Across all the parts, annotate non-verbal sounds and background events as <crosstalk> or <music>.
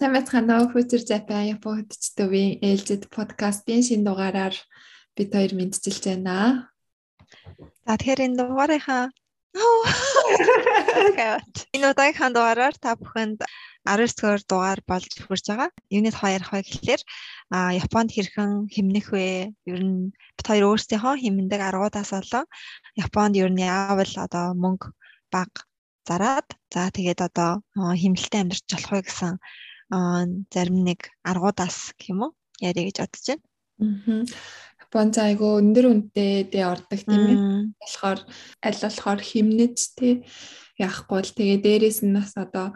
Сайн байцгаана уу Future Japan Япон хөтчтөвийн ээлжид подкастын шинэ дугаараар бид хоёр мэдчилж байна. За тэгэхээр энэ дугаарынхаа энэ удаагийнхаа дугаараар та бүхэнд 19 дугаар болж хүрч байгаа. Тухай ярих вэ гэхэлэр а Японд хэрхэн химнэх вэ? Ер нь бид хоёр өөрсдийнхөө химндэг аргуудаас болон Японд ер нь яавал одоо мөнгө баг зараад за тэгээд одоо химнэлтэд амьдарч болох вэ гэсэн зарим нэг аргуудаас гэх юм уу яриа гэж бодож байна. Аа. Японд айгу өндөр үнэтэй дэ ордог тийм ээ. Болохоор аль болохоор химнэж тий яахгүй л тэгээ дээрэс нь бас одоо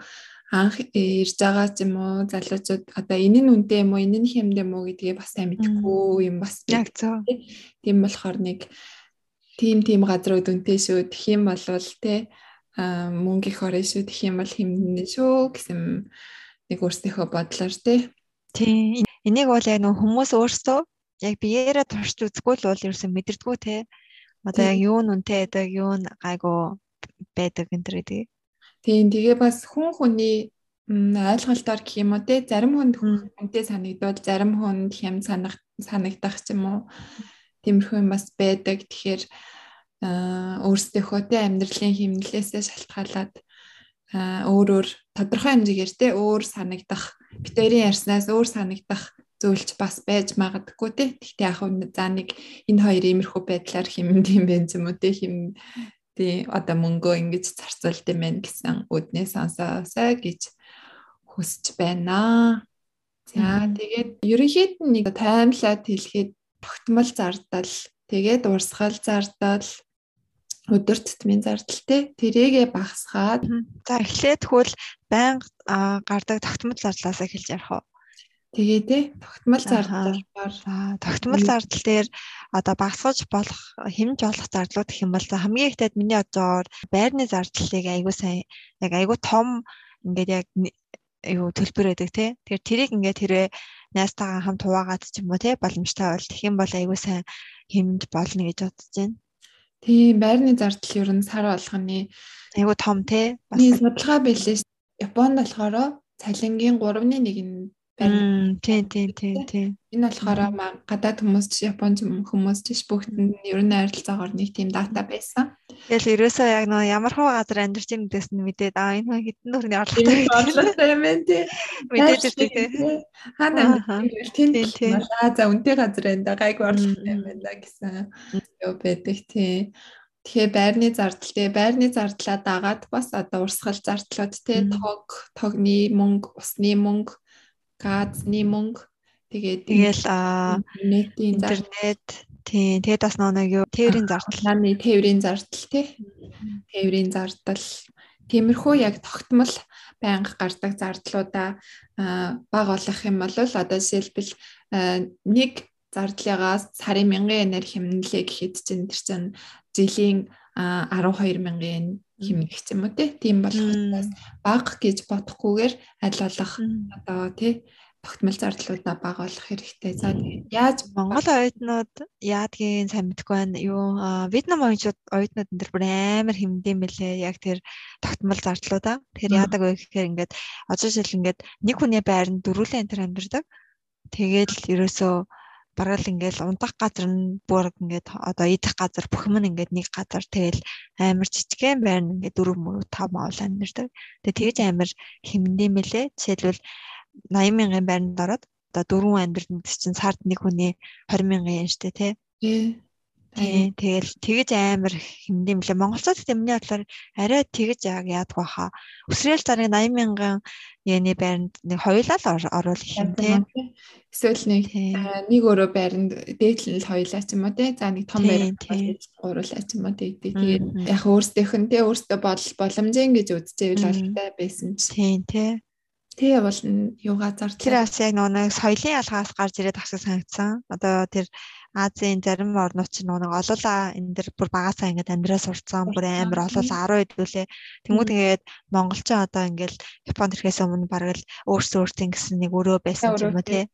анх ирж байгаа ч юм уу залуучууд одоо энэ нь үнэтэй юм уу энэ нь хямд юм уу гэдгээ бас сайн мэдэхгүй юм бас яг зөв. Тийм болохоор нэг тим тим газрууд үнэтэй шүү. Тэгэх юм бол тий мөнгө их орно шүү гэх юм бол хэмнэ шүү гэсэн нэг өөрсдийнхөө бодлоор тий. Тий. Энийг бол яг нөх хүмүүс өөрсдөө яг биеэрээ туршиж үзгүй л бол ерөөсөн мэдэрдэггүй те. Одоо яг юу нь үнтэй байдаг, юу нь гайгүй байдаг энэ төр гэдэг. Тийм тэгээ бас хүн хүний ойлголтоор гэх юм уу те зарим хүнд хүнтэй санагдвал зарим хүнд хэм санах санагдах ч юм уу тиймэрхүү юм бас байдаг. Тэгэхээр өөрсдийнхөө тэ амьдралын хэмнэлээсээ шалтгаалаад өөр өөр тодорхой хэмжээгээр тэ өөр санагдах битэрийн ярьснаас өөр санагдах зөвлөж бас байж магадгүй тэ. Гэхдээ яг за нэг энэ хоёр иймэрхүү байдлаар хэмнэд юм байх юм уу тэ хэм тий одоо мөнгөө ингэж зарцуулд юм байна гэсэн үднээ сонсоосаа гэж хүсэж байна. За тэгээд ерөнхийд нь нэг таймлаад хэлэхэд тогтмол зардал тэгээд урсгал зардал өдөр тутмын зардал те тэрийгэ багасгаад. За эхлээд тэгвэл байнга гардаг тогтмол зардлаас эхэлж ярих уу? Тэгээ те. Тогтмол зардлаар тогтмол зардал дээр одоо багасгаж болох хэмж болох зардлууд гэх юм бол хамгийн ихтэйд миний бодоор байрны зардлыг айгуу сайн яг айгуу том ингээд яг юу төлбөр өгдөг те. Тэгэхээр тэрийг ингээд тэрэ найстайгаа хамт хуваагаад ч юм уу те боломжтой бол тэгэх юм бол айгуу сайн хэмж болно гэж бодож байна Тийм байрны зардал ер нь сар болгоны айгуу том тий. Бас судалгаа байлээ. Японд болохоор цалингийн 3-ны 1 нь байна. Тийм тийм тийм тийм. Энэ болохоор гадаад хүмүүс ч Японд хүмүүс ч бүгд нь ер нь ойролцоогоор нэг тийм дата байсан. Тэгэл ерөөсөө яг нөө ямар хөө газар амьдарч гэдээс нь мэдээд аа энэ хэдэн төгрөгийн орлоготой орлоготой юм байна тий. <laughs> Мэдээд ирдэг тий. Хаана тийм тийм. Аа за үнэтэй газар энэ гайгүй орлоготой юм байна гэсэн юу байдаг тий. Тэгэхээр байрны зардал тий байрны зардлаа дагаад бас одоо урсгал зардлууд тий тог тогны мөнгө усны мөнгө газны мөнгө тэгээд тэгэл интернетийн интернет. Тийм тэгээд бас нэг юу тээврийн зардал. Нааны тээврийн зардал тий. Тээврийн зардал. Тиймэрхүү яг тогтмол байнга гардаг зардлуудаа баг болох юм бол одоо жишээлбэл нэг зардлыгаас сарын 1000 янаар хэмнэлээ гэхэд чинь тэр чинь жилийн 12 мянган хэмнэх юм уу тийм болохоос баг гэж бодохгүйгээр аль болох одоо тий тогтмол зардлуудаа бага болох хэрэгтэй. За яаж Монгол оюутнууд яадгийг сайн мэдэхгүй байна. Юу Вьетнам оюутнууд энэ бүр амар хэмдэм мэлээ. Яг тэр тогтмол зардлуудаа. Тэр яадаг вэ гэхээр ингээд одоо жишээл ингээд нэг хүний байранд дөрвөлэн энэ төр амьдэрдэг. Тэгээд ерөөсөө бараг л ингээл ундах газар нь бүр ингээд одоо идэх газар бүх юм ингээд нэг газар тэгэл амар жижигхэн байрна ингээд дөрөв мөрөв тав маавал амьдэрдэг. Тэгээ тэгж амар хэмнэм мэлээ. Жишээлбэл 80 мянган байранд ороод одоо дөрвөн амьдрын чинь сард нэг хүний 20 мянган yen штэ тий. Тий. Тэгэл тэгэж амар хэмдэм лээ. Монголцоод гэдэг миний бодлоор арай тэгэж яг яадаг баха. Өсрөөл зарыг 80 мянган яны байранд нэг хоёулаа л оруулах юм тий. Эсвэл нэг нэг өөрөө байранд дээдлэн л хоёулаа ч юм уу тий. За нэг том байранд гуруулаа ч юм уу тий. Тэгээд яг өөрсдийнх нь тий өөртөө бол боломжийн гэж үзчихвэл алтай байсан ч. Тий тий. Тэгээ бол юугаа зар тэр бас яг нэг соёлын ялгаас гарч ирээд ахсаг санагдсан. Одоо тэр Азийн зарим орнууд ч нэг олуулаа энэ дэр бүр багасаа ингээд амьдраа сурцсан бүр амар олуулаа 10 хэдүүлээ. Тэнгүүд ингээд монголчин одоо ингээд Японд ирэхээс өмнө бараг л өөрсдөө өөртөө гэсэн нэг өрөө байсан юм уу тий.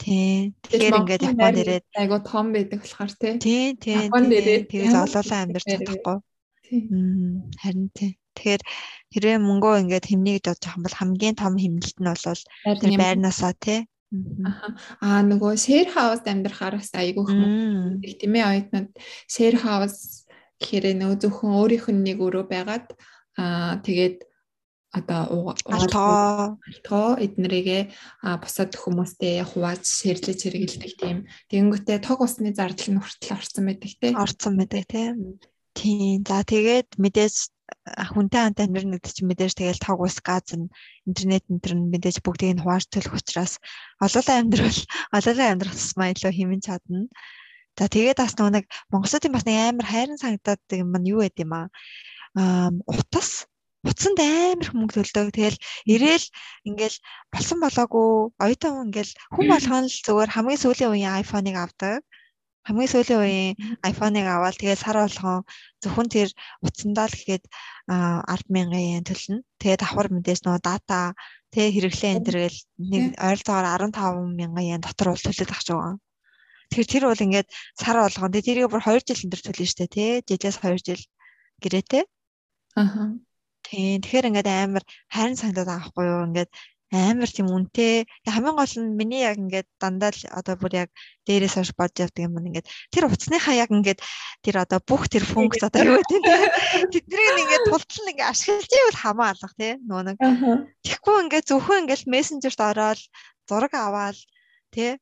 Тий. Тэгэхээр ингээд Японд ирээд айгу том байдаг болохоор тий. Тий, тий. Японд ирээд тэгээс олуулаа амьдарч чадахгүй. Харин тий. Тэгэхээр хэрвээ мөнгөө ингээд хэмнэе гэж бодож байгаа бол хамгийн том хэмнэлт нь бол тэр байрнаасаа тий. Аа нөгөө share house амьдрахаар бас айгүй хүмүүс тийм ээ. Оюутнууд share house гэхээр нөгөө зөвхөн өөрийнх нь нэг өрөө байгаад аа тэгээд одоо алтгоо алтгоо эднэрийгээ бусад хүмүүстэй хувааж ширлэж хэрэгэлдэг тийм. Тэгэнгүүтээ тог усны зардал нь хүртэл орсон байдаг те. Орсон байдаг те. Тийм за тэгээд мэдээж хүнтэй хамт гэдэг чинь мэдээж тэгэл тог ус газ нь интернет энтер нь мэдээж бүгдийг нь хувааж төлөх учраас олоолаа амьдрал олоолаа амьдрах тусмаа илүү хэмнэн чадна за тэгээд бас нэг Монголын бас нэг амар хайрын санагдаад юм маань юу байд юм аа утас утсанд амар мөнгө төлдөг. Тэгэл ирээл ингээл болсон болоогүй оюутан ингээл хүн болгоно л зүгээр хамгийн сүүлийн үеийн iPhone-ыг авдаг. Хамгийн сүүлийн үеийн iPhone-ыг аваад тэгээд сар болгон зөвхөн тэр утсандаа л гэхэд 100000 yen төлнө. Тэгээд давхар мэдээж нөө дата тэг хэрэглээ энэ төргээл нэг ойролцоогоор 15000 yen дотор бол төлөд ах жаа. Тэгэхээр тэр бол ингээд сар болгон тэг тэрийг бүр 2 жил энэ төр төлнө штэ тий. Жилээс 2 жил гэрээтэй. Аха. Тийм. Тэгэхээр ингээд амар хайрын санагдаад байгаа хгүй юу? Ингээд амар тийм үнэтэй. Хамгийн гол нь миний яг ингээд дандаа л одоо бүр яг дээрээс хойш бодж явдаг юм ингээд тэр утасныхаа яг ингээд тэр одоо бүх тэр функц одоо юу гэдэг те <laughs> тэднийг ингээд тултал ингээд ашиглаж ивэл хамаа алга те нөө нэг тэгэхгүй ингээд зөвхөн ингээд мессенжерт ороод зураг аваад те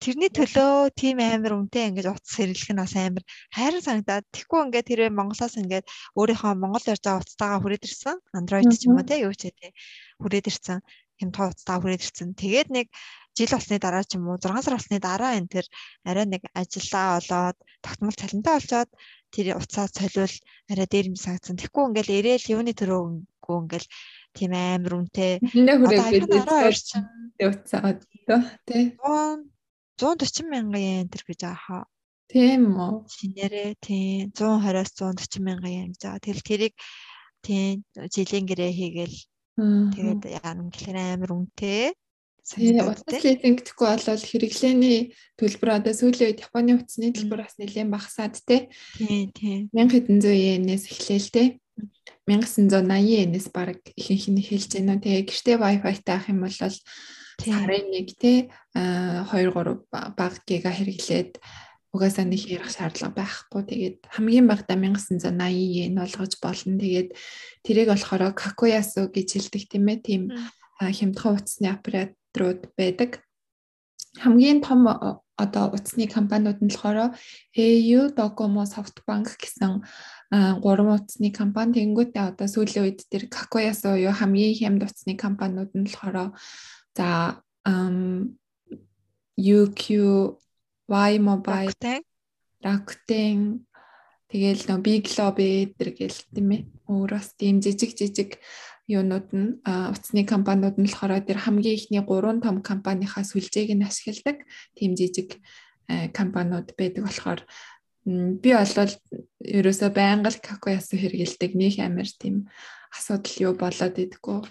тэрний төлөө тийм амар үнэтэй ингэж утас сэргэлэх нь бас амар хайрын санагдаад тэггүй ингээд тэрвээ Монголоос ингээд өөрийнхөө Монгол ярьж байгаа утастайгаа хүрээд ирсэн. Android ч юм уу те юу ч тий хүрээд ирсэн хэм тоо утастайгаа хүрээд ирсэн тэгээд нэг жил болсны дараа ч юм уу 6 сар болсны дараа энэ тэр арай нэг ажиллаа болоод тогтмол цалинтай болчоод тэр уцаа цолиул арай дээр юм санагдсан тэггүй ингээд ирээл юуны төрөөгөө ингээд тийм амар үнэтэй одоо iPhone 12 чинь уцаа тий 140 мянган yen төр гэж аахаа. Тийм үү. Шинээрээ тийм 120-аас 140 мянган yen гэж байгаа. Тэгэл тэрийг тийм жилийн гэрээ хийгээл тэгээд яана гэхээр амар үнэтэй. Лизинг гэхгүй болол хэрэглээний төлбөр одоо сүүлийн үед Японы утасны төлбөр бас нэлээд багасаад те. 1000 хэдэн зуун йенээс эхлээл те. 1980 йенээс баг ихэнх нь хэлж байна. Тэгээ гэртээ Wi-Fi таах юм бол сарын нэг тий 2 3 баг гига хэрэглээд угаасаа нэг ярих шаардлага байхгүй. Тэгээд хамгийн багадаа 1980 йен болгож болно. Тэгээд тэрийг болохоор Kakuyasu гэж хэлдэг тийм ээ. Тийм хямдхан утасны операторууд байдаг. Хамгийн том одоо утасны компаниуд нь болохоор AU, Docomo, SoftBank гэсэн гурван утасны компани. Тэнгүүтээ одоо сүүлийн үед тэр Kakuyasu юу хамгийн хямд утасны компаниуд нь болохоор За UQ Y Mobile Rakuten тэгэл нөө Big Lobby гэдэг гэл тийм ээ. Өөр бас тийм жижиг жижиг юунууд нь утасны компаниуд нь болохоор тэр хамгийн ихний 3 том компанийнхаа сүлжээг нь ашигладаг тийм жижиг компаниуд байдаг болохоор би болвол ерөөсөө байнга л како ясуу хэрэгэлдэг нэг амар тийм асуудал юу болоод идэггүй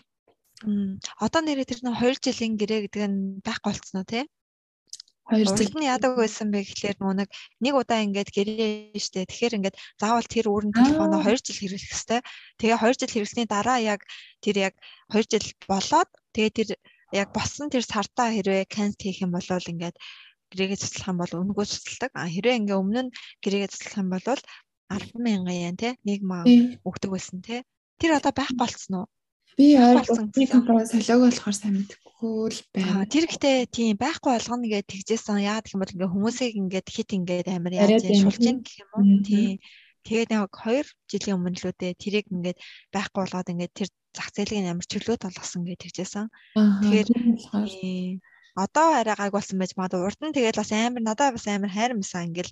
Одоо нэрээ тэр нэг 2 жилийн гэрээ гэдэг нь байхгүй болцсон уу те? 2 жил нь яадаг байсан бэ гэхлээр нэг нэг удаа ингээд гэрээ штэ. Тэгэхээр ингээд заавал тэр өөрн телефоноо 2 жил хэрэглэх хэвээр. Тэгээ 2 жил хэрэглэсний дараа яг тэр яг 2 жил болоод тэгээ тэр яг боссон тэр сартаа хэрвээ cancel хийх юм бол ингээд гэрээгээ цуцлах юм бол өнгөө цуцалдаг. А хэрвээ ингээ өмнө нь гэрээгээ цуцлах юм бол 100000 yen те нэг маа өгдөг байсан те. Тэр одоо байх болцсон уу? Би ойлгосон компани солиог болохоор сайн мэдэхгүй л байна. Тэр ихтэй тийм байхгүй болгоно гэж тэгжсэн. Яагаад гэх юм бол ингээ хүмүүсийг ингээд хит ингээд амар яаж шулж ийн гэх юм уу? Тийм. Тэгээд нэг 2 жилийн өмнө л үдээ тэрийг ингээд байхгүй болгоод ингээд тэр зах зээлийн амар чөлөөт болгосон гэж тэгжсэн. Тэгэхээр одоо арай гайг болсон байж магадгүй урд нь тэгээд бас амар надад бас амар хайрамсан ингээл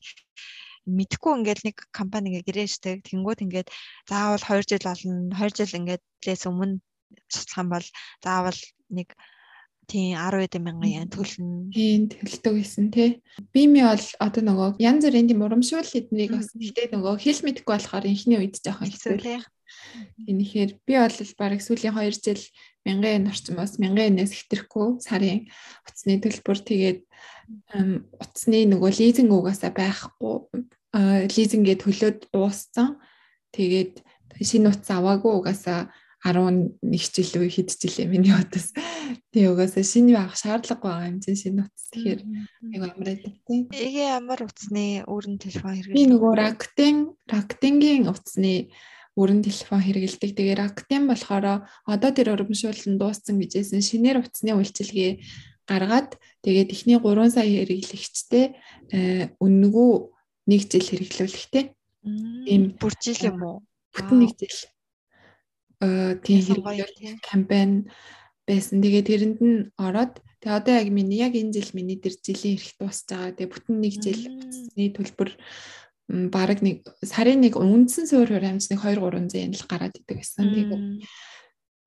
мэдхгүй ингээл нэг компани ингээ гэрээштэй тэнгууд ингээд заавал 2 жил болно 2 жил ингээд лээс өмнө судлах юм бол заавал нэг тийм 10 мянган yen төлнө. Тийм төлдөг гэсэн тий. Би ми бол одоо нөгөө янз бүрийн тийм урамшуул эднийг бас гэхдээ нөгөө хэл мэдэхгүй болохоор инхний үед жоохон хэцүү тий. Тэгэхээр би бол бараг сүүлийн 2 жил 1000 yen орчим бас 1000 yen-ээс хэтрэхгүй сарын утасны төлбөр тэгээд утасны нөгөө лизинг угаасаа байхгүй лизингээ төлөөд дууссан. Тэгээд шинэ утас аваагүй угаасаа 11 жил үе хэд жилээ миний утас. Тэгээ угаасаа шинэ авах шаардлагагүй байгаа юм чинь шинэ утас. Тэгэхээр айгу амраад тий. Эгээ ямар утасны өөрийн телефон хэрэглэдэг? Би нөгөө Rakuten Rakuten-гийн утасны өрн телефон хэрэгэлдэг. Тэгээ Rakuten болохоор одоо тэр урамшуулсан дууссан гэжсэн шинээр утасны үйлчилгээ гаргаад тэгээд эхний 3 сая хэрэглэгчтэй үнэгүй нэг жил хэрэглүүлэхтэй. Ийм бүр жил юм уу? Бүтэн нэг жил Э, тийм хэрэглэл кампайн байсан. Тэгээд тэрэнд нь ороод тэгээ одоо яг миний яг энэ жил миний тэр жилийн эрх дуусж байгаа. Тэгээ бүтэн нэг жил утасны төлбөр бараг нэг сарын нэг үндсэн суур хурамж нэг 2 300 yen л гараад идэг гэсэн. Тэгээд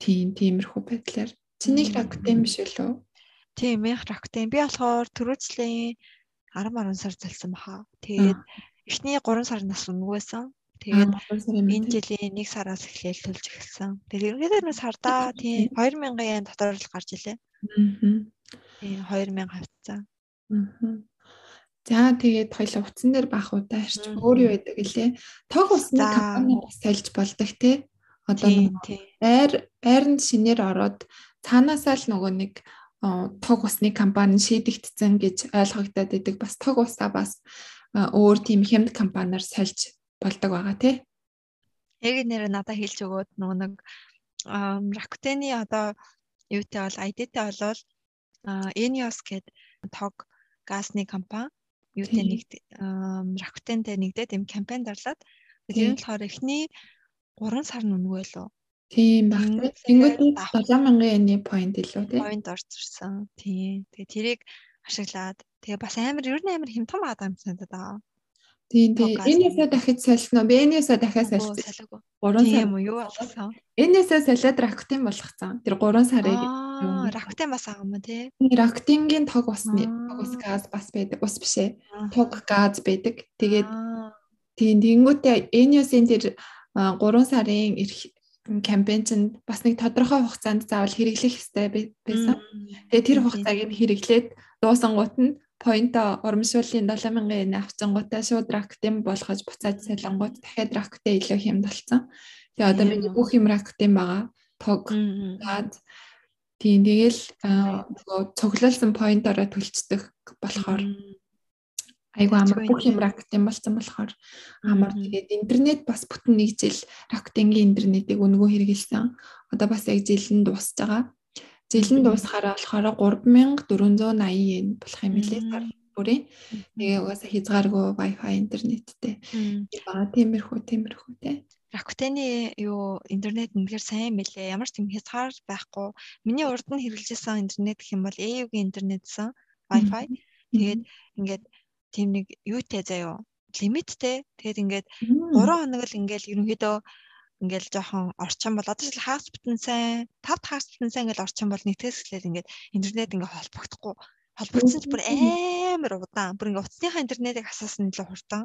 тийм тиймэрхүү байдлаар чиний ракутен биш үлээ. Тийм их ракутен. Би болохоор төрөөцлийн 10 10 сар залсан баха. Тэгээд эхний 3 сар нас өнгөөсөн. Тэгээд энэ жилийн 1 сараас эхлээл төлж эхэлсэн. Тэгээд ерөнхийдөө нэг сардаа тийм 2000 yen дотор л гарч илээ. Аа. Тийм 2000 хавцаа. Аа. За тэгээд хоёул утсан дээр бах удаа харч өөр юу байдаг гэлээ. Тог усны компани бас сольж болдог те. Одоо байр байранд шинээр ороод цаанаасаа л нөгөө нэг тог усны компани шийдэгдсэн гэж ойлгогдоод идэг. Бас тог усаа бас өөр тийм хямд компаниар сольж болдог байгаа тий. Яг нэр надад хэлж өгөөд нөгөө нэг Rakuten-ий одоо юутай бол ID-тэй болвол Enios гэдэг тог газны компани юутай нэг Rakuten-тэй нэгдээд юм кампань дарлаад тэр нь болохоор эхний 3 сар нүнгүй лөө. Тийм баг. Тэнгүүд 7000 yen-ийн point илүү тий. Point орж ирсэн. Тийм. Тэгээ тэрийг ашиглаад тэгээ бас амар ер нь амар хэмтэн байгаа юм санагдаад байгаа. Тийм тийм. Энээсээ дахиж солино. Би энээсээ дахиад солисон. 3 сар юм уу юу болсон? Энээсээ солиод Rakuten болгоцсон. Тэр 3 сарыг Rakuten бас байгаа юм тий. Rakuten-гийн тог усны тог ус газ бас байдаг. Ус биш ээ. Тог газ байдаг. Тэгээд тийм тэнгүүтээ энээсийн тэр 3 сарын эрх кампайн чинь бас нэг тодорхой хугацаанд заавал хэрэглэх хэрэгтэй байсан. Тэгээ тэр хугацааг нь хэрэглээд дуусангууд нь поинто урамшууллын 7000 yen авчингуудаа шууд рактем болгож буцаад салангууд дахиад рактем илүү хямд болсон. Тэгээ одоо миний бүх юм рактем байгаа. Тог гад тийм тэгэл нөгөө цуглуулсан поинтороо төлцдөг болохоор айгу амар бүх юм рактем болсон болохоор амар тэгээд интернет бас бүтэн нэг жил рактенгийн интернетийг өнгөө хэрэгэлсэн. Одоо бас яг жил нь дуусж байгаа. Жилэн дуусахаараа болохоор 3480 yen болох юм билээ сар бүрийн. Тэгээ угаасаа хязгааргүй Wi-Fi интернеттэй. Бага тиймэрхүү тиймэрхүү те. Rakuten-ий юу интернет үнэхээр сайн мэлээ. Ямар ч юм хязгаар байхгүй. Миний урд нь хэрэгжилсэн интернет гэх юм бол AU-гийн интернетсэн Wi-Fi. Тэгээд ингээд тийм нэг юутэй заяо лимиттэй. Тэгээд ингээд 3 хоног л ингээд ерөнхийдөө ингээл жоохон орчин бол одоо жишээл хагас бүтэн сайн 5 хагас бүтэн сайн ингээл орчин бол нэгтээс эхлээд ингээд интернет ингээ холбогдохгүй. Холбогдсон ч бүр амар удаан. Бүр ингээ утасныхаа интернетийг асаасан илүү хурдан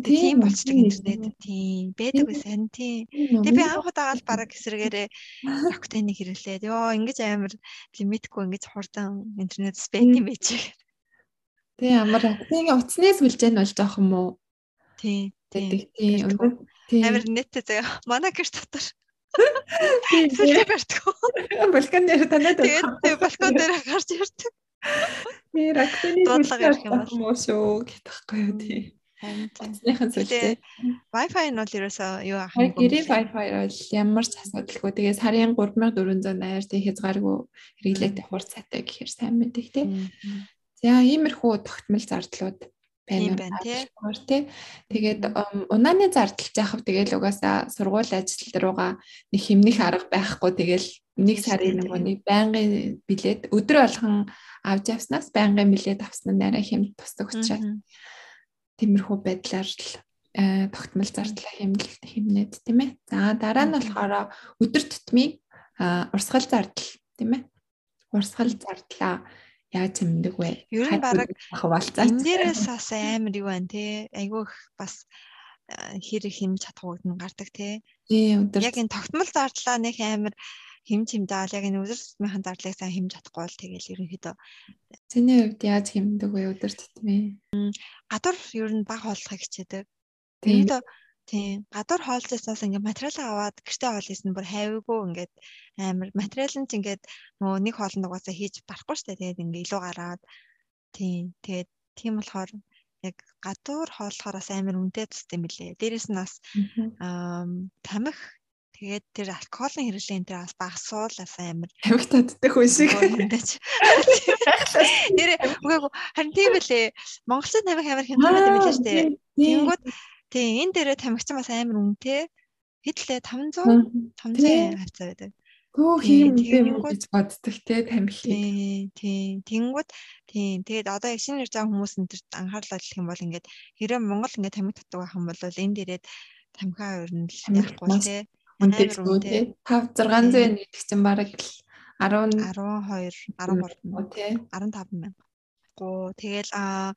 тийм болчдөг интернет. Тийм. Байдаг байсан тийм. Тэгээ би анх удаа л бараг эсрэгээрээ Rakuten-ийг хэрэглээд ёо ингэж амар лимитгүй ингэж хурдан интернет спэнд юм байж тий амар. Rakuten-ийн утаснаас үлж яах нь бол жоох юм уу тий. тийм Амар нэттэй заяа. Манай гэр дотор. Сүлжээ барьдаг. Балкон дээр танаад байна. Тэгээд балкон дээр гарч ирдэг. Би рактаны дуудлага ярих юм бол шүү гэхгүй юу тий. Ханцныхан сүлжээ. Wi-Fi нь бол ерөөсөө юу ах юм бэ? Гэрийн Wi-Fi бол ямар ч асуудалгүй. Тэгээ сарын 3480 тий хязгааргүй хэрэглээтэй хурцаатай гэхээр сайн мэдээ тий. За иймэрхүү тогтмол зардлууд байна байна тий. Тэгээд унааны зардал заахав тэгэл угаасаа сургууль ажил руугаа нэг хэмнэх арга байхгүй. Тэгэл нэг сарын нөгөө нэг байнгын билет өдөр болгон авч явснаас байнгын билет авсан нь арай хэмт тусдаг учраас тиймэрхүү байдлаар л тогтмол зардлаа хэмнэлт хэмнээд тийм ээ. За дараа нь болохоор өдөр тутмын урсгал зардал тийм ээ. Урсгал зардлаа яаж хэмдэг вэ? Ер нь баг хаваалцаа. Энэ дээрээс бас амар юу байна те. Айгүй бас хэрэг хэмж чадхгүйд нь гардаг те. Яг энэ тогтмол зардлаа нэг амар хэмж хэмжээл яг энэ өдөр тутмын зардлыг сайн хэмж чадахгүй бол тэгэл ерөнхийдөө Цэний хувьд яаж хэмдэг вэ өдөр тутмын? Гадар ер нь баг болохыг хичээдэг. Ерөнхийдөө Тийм. Гадуур хоолцоосоос ингээд материал аваад гэртээ хоол хийсэн бүр хайвгүй ингээд амар материал нь ч ингээд нөгөө нэг хоолнд угаасаа хийж барахгүй штэ. Тэгээд ингээд илүү гараад тийм. Тэгээд тийм болохоор яг гадуур хооллохоор бас амар үнэтэй юм билээ. Дээрээс нь бас аа тамхи тэгээд тэр алкоголын хэрэглэн тэр бас багасуулаас амар тамхи татдаг хүн шиг хэмдэж. Тэр үгүй харин тийм билээ. Монголын тамхи амар хэмжээтэй юм билээ штэ. Тэнгүүд Тийм энэ дээрээ тамхичин бас амар үнэтэй. Хэдлээ 500 500 хавцаа байдаг. Төө хийм юм гэж боддог те тамхи. Тийм. Тэнгүүд тийм. Тэгээд одоо яг шинэ байгаа хүмүүс энэ төр анхаарлаа хэлэх юм бол ингээд хэрэв Монгол ингээд тамхи татдаг байх юм бол энэ дээрээ тамхиа өрнөл яахгүй те. Үнэтэй те. 5 600 гэдэг чинь бараг 10 12 13 15 мянга. Гоо тэгэл а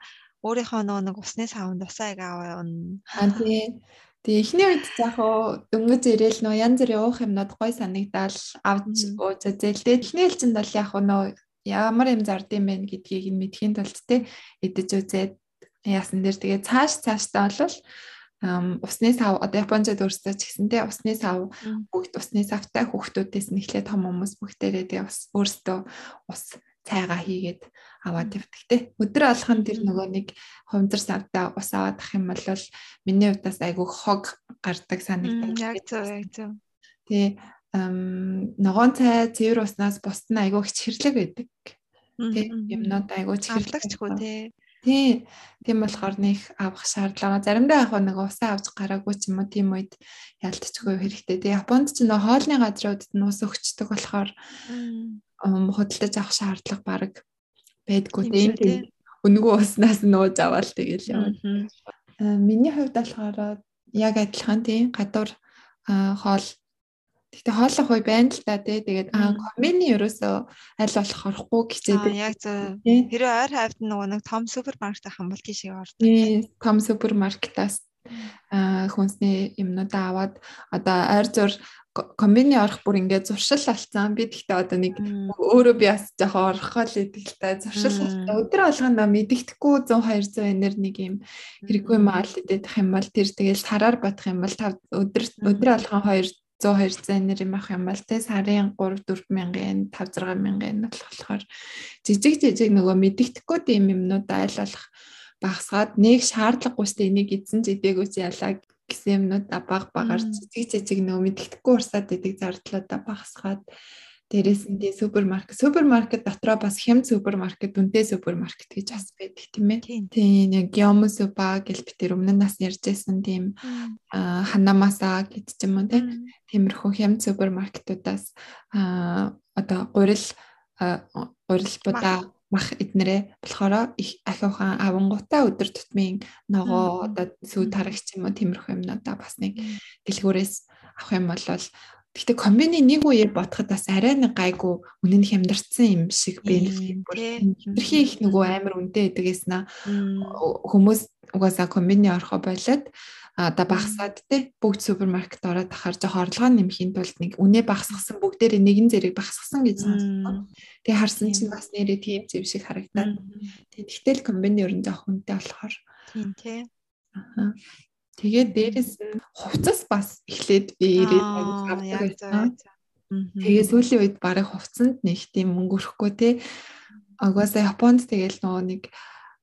өөрийнхөө нөгөө нэг усны савнд усаа яг аваа унна. Аа тий. Тэгээ эхний үед яг уу дөнгөж ирээл нөө янз бүрийн уух юмнууд гой санагдал авч үзэл. Тэгээ эхний ээлжинд бол яг нөө ямар юм зардсан бэ гэдгийг нь мэдхийн тулд те идэж үзээд яасан дээр тэгээ цааш цааштай бол усны сав одоо Японд өөрсдөө ч гэсэн те усны сав бүгд усны савтай хүүхдүүдээс нь эхлээд том хүмүүс бүгдээрээ тэгээ бас өөрсдөө ус цайгаа хийгээд аваад явдаг те. Өдөр алхан тэр нөгөө нэг хувцар савдаа ус аваад ах юм бол миний хувьдаас айгүй хог гардаг санагдав. Яг зөв яг зөв. Тий ногоон цай цэвэр уснаас бусд нь айгүй их хэрлэг байдаг. Тий юмнууд айгүй хэрлэгчгүй тий. Тий. Тийм болохоор нэг авах шаардлага. Заримдаа яг нэг усаа авч гараагүй ч юм уу тийм үед ялтчихгүй хэрэгтэй. Тий. Японд ч нөө хоолны газруудад нь ус өгчдөг болохоор худалдаж авах шаардлага баг байдгүй тийм өнгөө уснаас нууж аваад тэгэл яваад. Миний хувьд болохоор яг адилхан тийм гадуур хоол Гэтэ хоолох үе байна л да тий. Тэгээд аа комбины ерөөсөө аль болох орохгүй гэчээд. Яг зөв. Хэрэв ойр хавьд нөгөө нэг том супермаркет ах юм бол тийшээ ордог. Тий. Том супермаркетаас аа хүнсний юмнуудаа аваад одоо ойр зур комбини орох бүр ингээд зуршил алцсан. Би тэгтээ одоо нэг өөрөө би бас жоохон орохоо л та зуршил алцсан. Өдөр болгоно мэддэхгүй 100 200 энер нэг юм хэрэггүй маал идэх юм бол тэр тэгэл сараар бодох юм бол өдөр өдөр болгон 2 100 200 энер юм ах юм бол те сарын 3 4 мянган 5 6 мянган болохоор жижиг жижиг нөгөө мэддэхгүй тийм юмнууд айл болох багсгаад нэг шаардлагагүйстэй энийг эзэн зэдээгүйс ялаа гэсэн юмнууд баг багаар цэцэг цэцэг нөө мэддэхгүй урсаад идэг зардлуудаа багасгаад тий супермаркет супермаркет дотроо бас хэм супермаркет үнэтэй супермаркет гэж бас байдаг тийм ээ. Тийм яг супа гэл би тэр өмнө нас ярьжсэн тийм ханамаса гэд ч юм уу тийм тиймэрхүү хэм супермаркетуудаас одоо гурил гурил будаа мах эднэрээ болохоор их ахиухан авангуудаа өдөр тутмын ногоо одоо сүү тарагч юм уу тиймэрхүү юмнуудаа бас нэг дэлгүүрээс авах юм бол Гэхдээ комбины нэг үеэр бодоход бас арай нэг гайгүй үнэн нь хямдарсан юм шиг байна. Тэрхий их нөгөө амар үнэтэй гэдгээс нэ хүмүүс угаасаа комбины орохоо болоод одоо багсаад те бүгд супермаркет ороод ахаар жоо хорлогоо нэмхийн тулд нэг үнэ багсгасан бүгдээрээ нэгэн зэрэг багсгасан гэж сонссон. Тэгээ харсан чинь бас нэрээ тийм зөв шиг харагдаад. Тэгээ тэгтэл комбини ер нь жоох үнэтэй болохоор. Тийм тий. Аа. Тэгээд дээрэс нь хувцас бас эхлээд би ирээд авдаг. Тэгээ сүүлийн үед барыг хувцсанд нэг тийм мөнгө өрөхгүй те. Угаасаа Японд тэгэл нөгөө нэг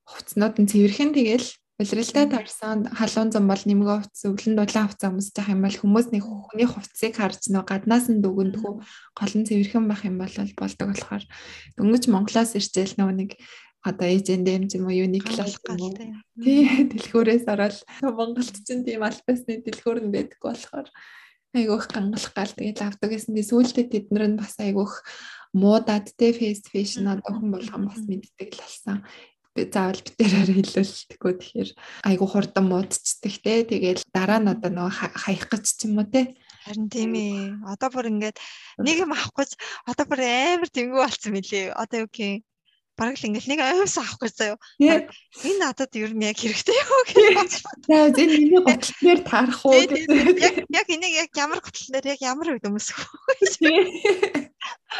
хувцнууд нь цэвэрхэн тэгэл Улиралтай тарсан халуун зам бол нэмгээ хувцас өглөн дулаан хувцас өмсөж явах юм бол хүмүүс нэг хүний хувцсыг харж нөө гаднаас нь дүгнэдгүү гол нь цэвэрхэн байх юм бол болдог болохоор дөнгөж Монголоос ирчээл нөө нэг одоо эйжэндэм ч юм уу юуник класс гал тий дэлгүүрээс ороод Монголд ч тийм альбасны дэлгүүр нь байдаг болохоор айгүйх гангалах гал. Тэгээд авдаг гэсэн би сүүлдээ тэднэр нь бас айгүйх муудад те фейс фэшн одоо хүн болгон бас мэддэг л болсон би заавал битэрээр хэлүүлдэггүй. Тэгэхээр айгу хурдан муудчихдаг те. Тэгэл дараа нь одоо нөгөө хаях гэж ч юм уу те. Харин тийм ээ. Одоо бүр ингээд нэг юм авах гэж одоо бүр амар тэнгүү болсон мөлий. Одоо юу гэх бараг л ингээл нэг аймс авахгүй заяо. Энэ надад ер нь яг хэрэгтэй юу гэж. За энэ миний готлнэр таарах уу? Яг яг энийг яг ямар готлнэр яг ямар үед өмсөх вэ?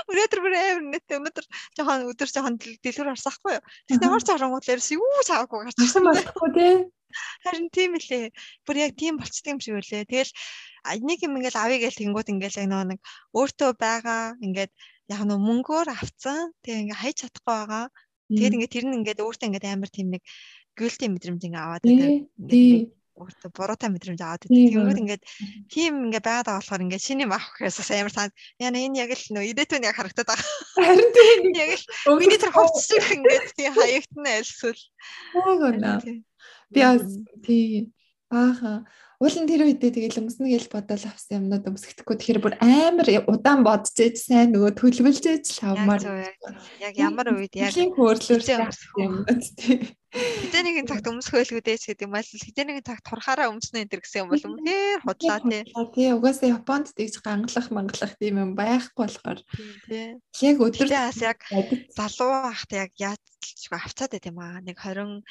Өнөөдөр бүр амар нэт өнөөдөр жоохон өдөр жоохон дэлгүүр арсахгүй юу? Тэгснэ ямар ч оронгууд лэрс юу чаваагүй гарч ирсэн байхгүй тий. Харин тийм үлээ. Бүр яг тийм болцдог юм шиг үлээ. Тэгэл нэг юм ингээл авъя гэл тэнгууд ингээл яг нөгөө нэг өөртөө байгаа ингээд яг нөө мөнгөөр авцсан. Тэгээ ингээ хайж чадахгүй байгаа. Тэгээд ингээд тэр нь ингээд өөртөө ингээд амар тийм нэг гүйлтийн мэдрэмж ингээ аваад байдаг өөртөө буруутай мэдрэмж аваад байдаг. Тэгвэл ингээд тийм ингээд байгаад байгаа болохоор ингээд шиний мах гэхээс амар санд яна энэ яг л нөө идэтүүн яг харагдаад байгаа. Харин тийм яг л миний тэр хувцс шиг ингээд тийм хаягтна альсвал. Уугана. Би бас тийм бааха Уулын тэр үедээ тэгэл өмснө гэж бодоод авсан юмнууд өмсөхдөггүй. Тэгэхээр бүр амар удаан бодож ээж сайн нөгөө төлөвлөж ээж л авмаар. Яг ямар үед яг хөөрлөөр юмнууд тий. Хитэ нэгэн цагт өмсөхөөлгүүдээс гэдэг юм бол хитэ нэгэн цагт турхаараа өмснө энэ гэсэн юм бол үнээр худлаа тий. Тий угаасаа Японд тэгж ганглах манглах тийм юм байхгүй болохоор. Тий. Яг өдөр бас яг залуу ахт яг яаж авцаад байт юм аа. Нэг 20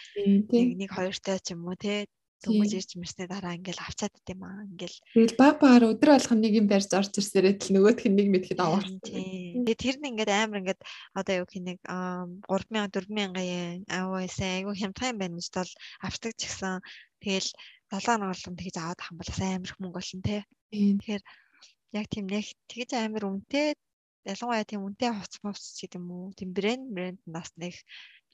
нэг нэг хоёртой ч юм уу тий Дөнгөж ирж мэрсний дараа ингээл авчаад байт юм аа. Ингээл тэгэл баг багаар өдөр болгон нэг юм барьж орж ирсээрээ л нөгөөх нь нэг мэдэхэд авах. Тэгээ тэр нь ингээд амар ингээд одоо юу гэх нэг 3000 4000 yen аваасаа айгу хямдхан байна гэж бол авчдаг ч гэсэн тэгэл 7 хоног болгон тэгж аваад бол амар их мөнгө болно те. Тэгэхээр яг тийм нэг тэгж амар үнэтэй ялангуяа тийм үнэтэй хувц хувц гэдэг юм уу тийм брэнд брэнд нас нэг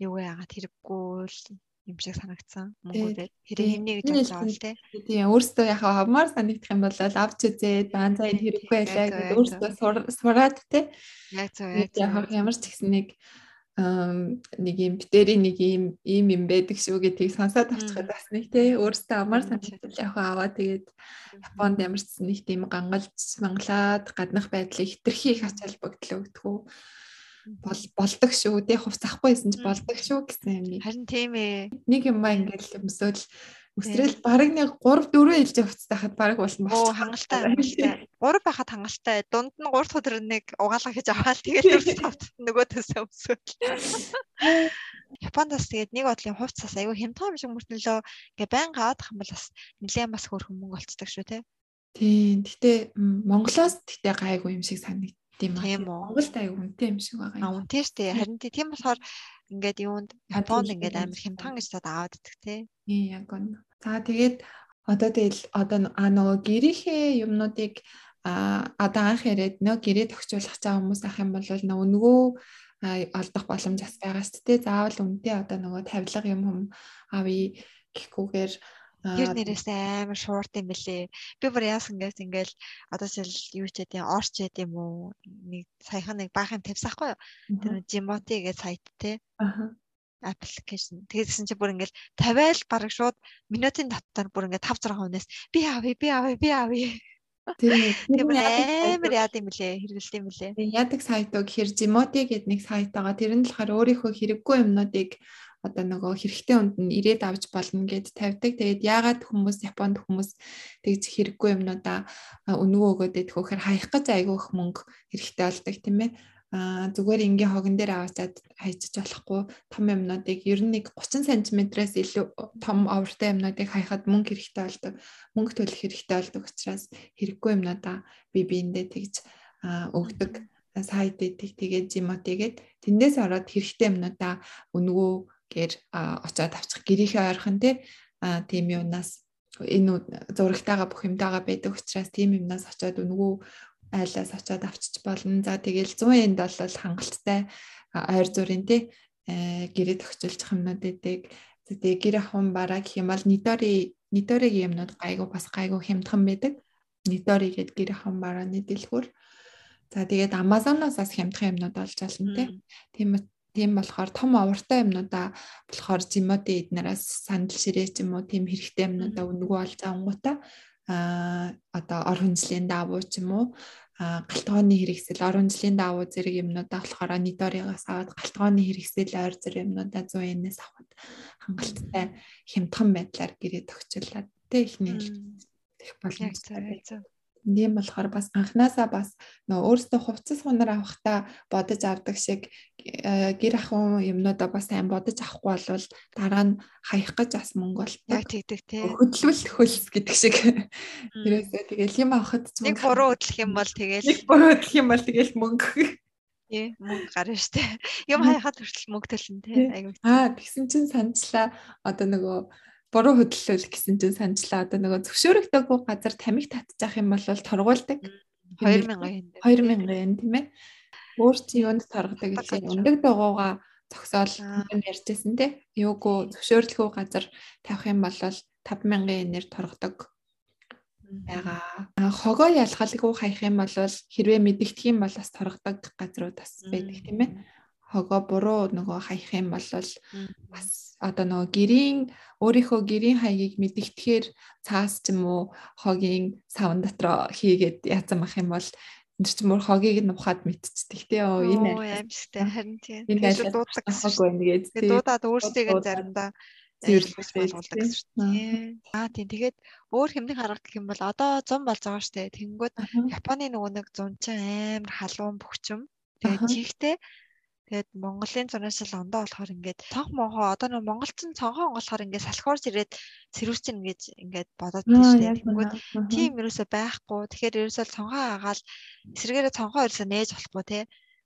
юу яагаад хэрэггүй л юм шиг санагдсан. Мөнгөдөө хэрэг хэмнэ гэж бодсон л тий. Тийм өөрөөсөө яхаа хавмаар санагдах юм бол авч үзээд банзаа энэ хэрэггүй байлаа гэж өөрөөсөө сураад тий. Яг зөв яг зөв. Ямар ч гэсэн нэг нэг юм битэрийн нэг юм ийм юм байдаг шүү гэдгийг сонсоод авчихад бас нэг тий өөрөөсөө амар санагдал яг аваа. Тэгээд Японд ямар ч нэг тийм гангалж манглаад гаднах байдлыг хитрхи их ач холбогдол өгдөг бол болдог шүү. Тэ хувц ахгүй байсан ч болдог шүү гэсэн юм. Харин тийм ээ. Нэг юм аа ингээл өмсөөл өсрэл бараг нэг 3 4 ээлж хувцтай хахад бараг болно байна. Оо хангалттай хангалттай. 3 байхад хангалттай. Дунд нь 3 дахь өдөр нэг угаалга хийж аваад тэгээд хувцас <laughs> нөгөө төсөө өмсөөл. Японд бас тэгээд нэг бодлын хувцас аюу хямдхан юм шиг мөртнөлөө ингээ байнга авах юм бол бас нэлээд бас хөөрхөн мөнгө олцдог шүү те. Тийм. Гэтэ Монголоос гэтэ гайгүй юм шиг санагд Тийм үү. Монголд аяг үнэтэй юм шиг байгаа юм. Аа үнэтэй шүү дээ. Харин тийм болохоор ингээд юунд Японд ингээд амар хямдхан гэж таад аваад идэх тий. Ийм яг гоо. За тэгээд одоо тэгэл одоо а нөгөө гэрийнхээ юмнуудыг а одоо анх яриад нөө гэрээ тогтчуулах цаа хүмүүс ах юм бол нөгөө нөгөө олдох боломж бас байгаа шүү дээ. Заавал үнэтэй одоо нөгөө тавилга юм хум авъя гэхгүйгээр Гэр нэрээс амар шуурд юм бэлээ. Би бүр яасан гэс ингээл одоо жишээл юу ч гэдэг орч гэдэг юм уу? Нэг саяхан нэг баахан тавьсаахгүй юу? Тэр Jimoti гэж сайт те. Аа аппликейшн. Тэгээдсэн чи бүр ингээл 50 л бараг шууд минутын татвар бүр ингээд 5 6 хүнээс би авъя, би авъя, би авъя. Тийм <laughs> амар яад юм блэ хэрэгэлт юм блэ. Яадаг сайт уу гэхээр Jimoti гэдэг нэг сайт байгаа. Тэр нь болохоор өөрийнхөө хэрэггүй юмнуудыг одоо нөгөө хэрэгтэй үнд нь ирээд авч болно гэд тавьдаг. Тэгээд яагаад хүмүүс Японд хүмүүс тэгж хэрэггүй юмнуудаа өнгөө өгөөд идэх вөхөр хаях гэж айгүйх мөнгө хэрэгтэй болдог тийм ээ а зүгээр ингийн хогон дээр аваачаад хайчиж болохгүй том юмнуудыг ер нь нэг 30 см-аас илүү том овртой юмнуудыг хаяхад мөнгө хэрэгтэй болдог. Мөнгө төлөх хэрэгтэй болдог учраас хэрэггүй юмнуудаа би биэндээ тэгж өгдөг сайт идэх тэгээд жимотигээд тэндээс ороод хэрэгтэй юмнуудаа өнгөө гэр очиод авчих гэрийнхээ ойрхон те тийм юунаас энэ зурагтайгаа бүх юмтайгаа байдаг учраас тийм юмнаас очиод өнгөө айлаас очиод авчиж болно. За тэгэл 100 энд бол хангалттай ойр зурын те гэрээ тогтчулчих юмнууд эдэг. Тэгээ гэр ахын бараа гэх юм бол нидори нидоригийн юмнууд гайгүй бас гайгүй хямдхан байдаг. Нидори гэдэг гэр ахын барааны дэлгүүр. За тэгээд Amazon-оос бас хямдхан юмнууд олж болно те. Тийм Тийм болохоор том овартай юмнуудаа болохоор зимоти эднээс сандал ширээ ч юм уу тийм хэрэгтэй юмнуудаа өнгөө олж авангуудаа а одоо ор хүнслийн давуу ч юм уу галтгооны хэрэгсэл ор хүнслийн давуу зэрэг юмнуудаа болохоор нидоригоос аваад галтгооны хэрэгсэл ойр зэрэг юмнуудаа 100-ээс аваад хангалттай хямдхан байдлаар гэрээ тогтчлаад тэ ихний их боломжтой. Тийм болохоор бас анханасаа бас нөө өөрөөсөө хувцас хунаар авахтаа бодож авдаг шиг гэр ахуй юмнуудаа бас сайн бодож авахгүй болвол дараа нь хаях гэж бас мөнгө болдог. Яг тэгдэг тий. Хөдөлгөл хөлс гэдэг шиг. Тэрээсээ тэгэл юм авахд ч нэг буруу хөдлөх юм бол тэгэл нэг буруу хөдлөх юм бол тэгэл мөнгө. Тий, мөнгө гарна штэ. Юм хаяхад хүртэл мөнгө төлнө тий. Айгуу. Аа, тэгсэн чинь санацлаа одоо нөгөө буруу хөдөлгөөл гэсэн чинь санджлаа. Одоо нөгөө зөвшөөрөгдөөгүй газар тамиг татчих юм бол торгуулдаг. 2000 yen. 2000 yen тийм ээ. Өөр чи юунд торгодог гэсэн өндөг дагууга зогсоол ярьжсэн тий. Юугүй зөвшөөрлгүй газар тавих юм бол 5000 yen-ээр торгодог байгаа. Хогоо ялгалгүй хаях юм бол хэрвээ мэдэгдэх юм бол бас торгодог газрууд бас байдаг тийм ээ. Хогоо буруу нөгөө хаях юм бол бас одоо нөгөө гэрийн өөрийнхөө гэрийн хаягийг мэдэгдэхээр цаас ч юм уу хогийн савн дотроо хийгээд яцсан ах юм бол энэ ч мөр хогийг нухаад мэдчихдэг тий оо энэ аимшигтай харин тийм. энэ дуудаг гэсэн үг байна гээд дуудаад өөрсдөө заримдаа зөвлөж болгуулдаг гэсэн дээ. Аа тийм. Тэгээд өөр хэмнэх арга гэх юм бол одоо 100 болж байгаа дээ. Тэнгүүд Японы нөгөө нэг 100 чин амар халуун бөхчм. Тэгээд чихтэй Тэгээд Монголын зунаашил ондоо болохоор ингээд цонх могоо одоо нэг монголчин цонхоо болохоор ингээд салхиорж ирээд цэрүүрчин ингэж ингээд бодоод тийш. Тэгвэл тийм ерөөсөй байхгүй. Тэгэхээр ерөөсөө цонхоо агаал эсрэгээрээ цонхоо ерөөсөө нээж болохгүй те.